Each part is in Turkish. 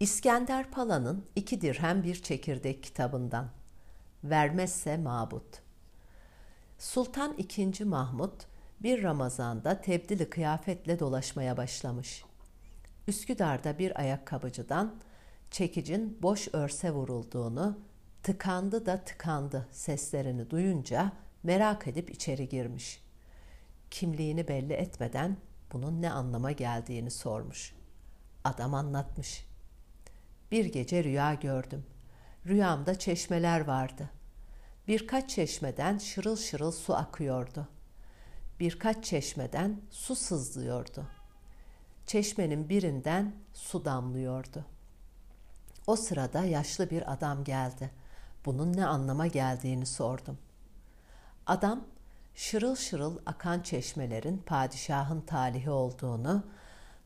İskender Pala'nın iki dirhem bir çekirdek kitabından. Vermezse mabut. Sultan II. Mahmut bir Ramazan'da tebdili kıyafetle dolaşmaya başlamış. Üsküdar'da bir ayakkabıcıdan çekicin boş örse vurulduğunu, tıkandı da tıkandı seslerini duyunca merak edip içeri girmiş. Kimliğini belli etmeden bunun ne anlama geldiğini sormuş. Adam anlatmış. Bir gece rüya gördüm. Rüyamda çeşmeler vardı. Birkaç çeşmeden şırıl şırıl su akıyordu. Birkaç çeşmeden su sızlıyordu. Çeşmenin birinden su damlıyordu. O sırada yaşlı bir adam geldi. Bunun ne anlama geldiğini sordum. Adam şırıl şırıl akan çeşmelerin padişahın talihi olduğunu,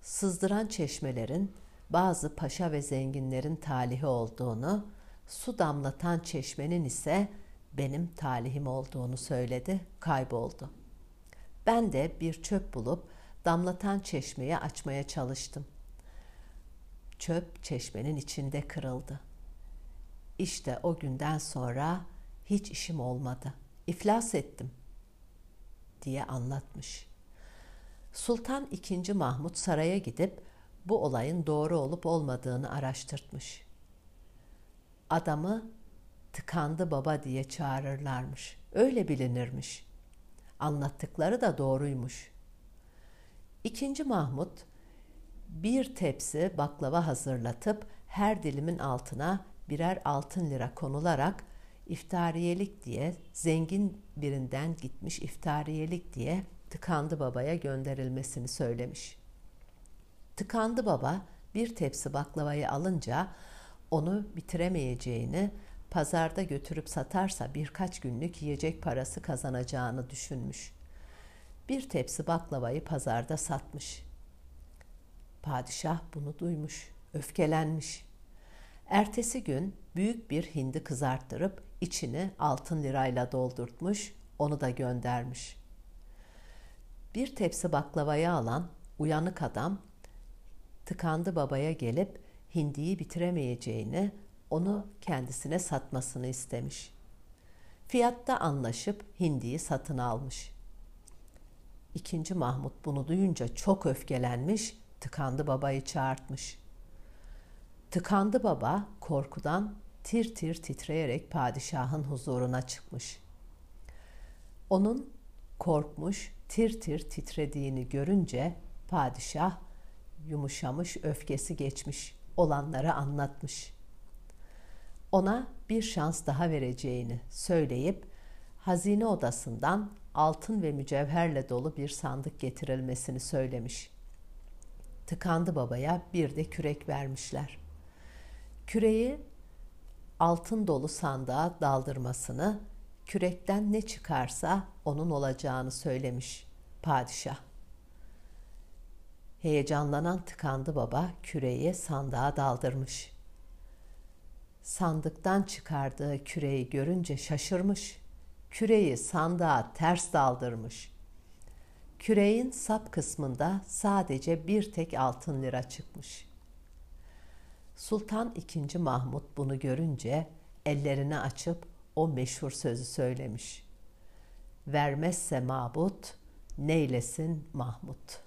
sızdıran çeşmelerin bazı paşa ve zenginlerin talihi olduğunu, su damlatan çeşmenin ise benim talihim olduğunu söyledi, kayboldu. Ben de bir çöp bulup damlatan çeşmeyi açmaya çalıştım. Çöp çeşmenin içinde kırıldı. İşte o günden sonra hiç işim olmadı. İflas ettim diye anlatmış. Sultan II. Mahmut saraya gidip bu olayın doğru olup olmadığını araştırtmış. Adamı tıkandı baba diye çağırırlarmış. Öyle bilinirmiş. Anlattıkları da doğruymuş. İkinci Mahmut bir tepsi baklava hazırlatıp her dilimin altına birer altın lira konularak iftariyelik diye zengin birinden gitmiş iftariyelik diye tıkandı babaya gönderilmesini söylemiş. Tıkandı baba bir tepsi baklavayı alınca onu bitiremeyeceğini, pazarda götürüp satarsa birkaç günlük yiyecek parası kazanacağını düşünmüş. Bir tepsi baklavayı pazarda satmış. Padişah bunu duymuş, öfkelenmiş. Ertesi gün büyük bir hindi kızarttırıp içini altın lirayla doldurtmuş, onu da göndermiş. Bir tepsi baklavayı alan uyanık adam tıkandı babaya gelip hindiyi bitiremeyeceğini, onu kendisine satmasını istemiş. Fiyatta anlaşıp hindiyi satın almış. İkinci Mahmut bunu duyunca çok öfkelenmiş, tıkandı babayı çağırtmış. Tıkandı baba korkudan tir tir titreyerek padişahın huzuruna çıkmış. Onun korkmuş, tir tir titrediğini görünce padişah yumuşamış, öfkesi geçmiş, olanları anlatmış. Ona bir şans daha vereceğini söyleyip hazine odasından altın ve mücevherle dolu bir sandık getirilmesini söylemiş. Tıkandı babaya bir de kürek vermişler. Küreği altın dolu sandığa daldırmasını, kürekten ne çıkarsa onun olacağını söylemiş padişah. Heyecanlanan tıkandı baba küreği sandığa daldırmış. Sandıktan çıkardığı küreği görünce şaşırmış. Küreği sandığa ters daldırmış. Küreğin sap kısmında sadece bir tek altın lira çıkmış. Sultan II. Mahmut bunu görünce ellerini açıp o meşhur sözü söylemiş. Vermezse mabut, neylesin Mahmut.''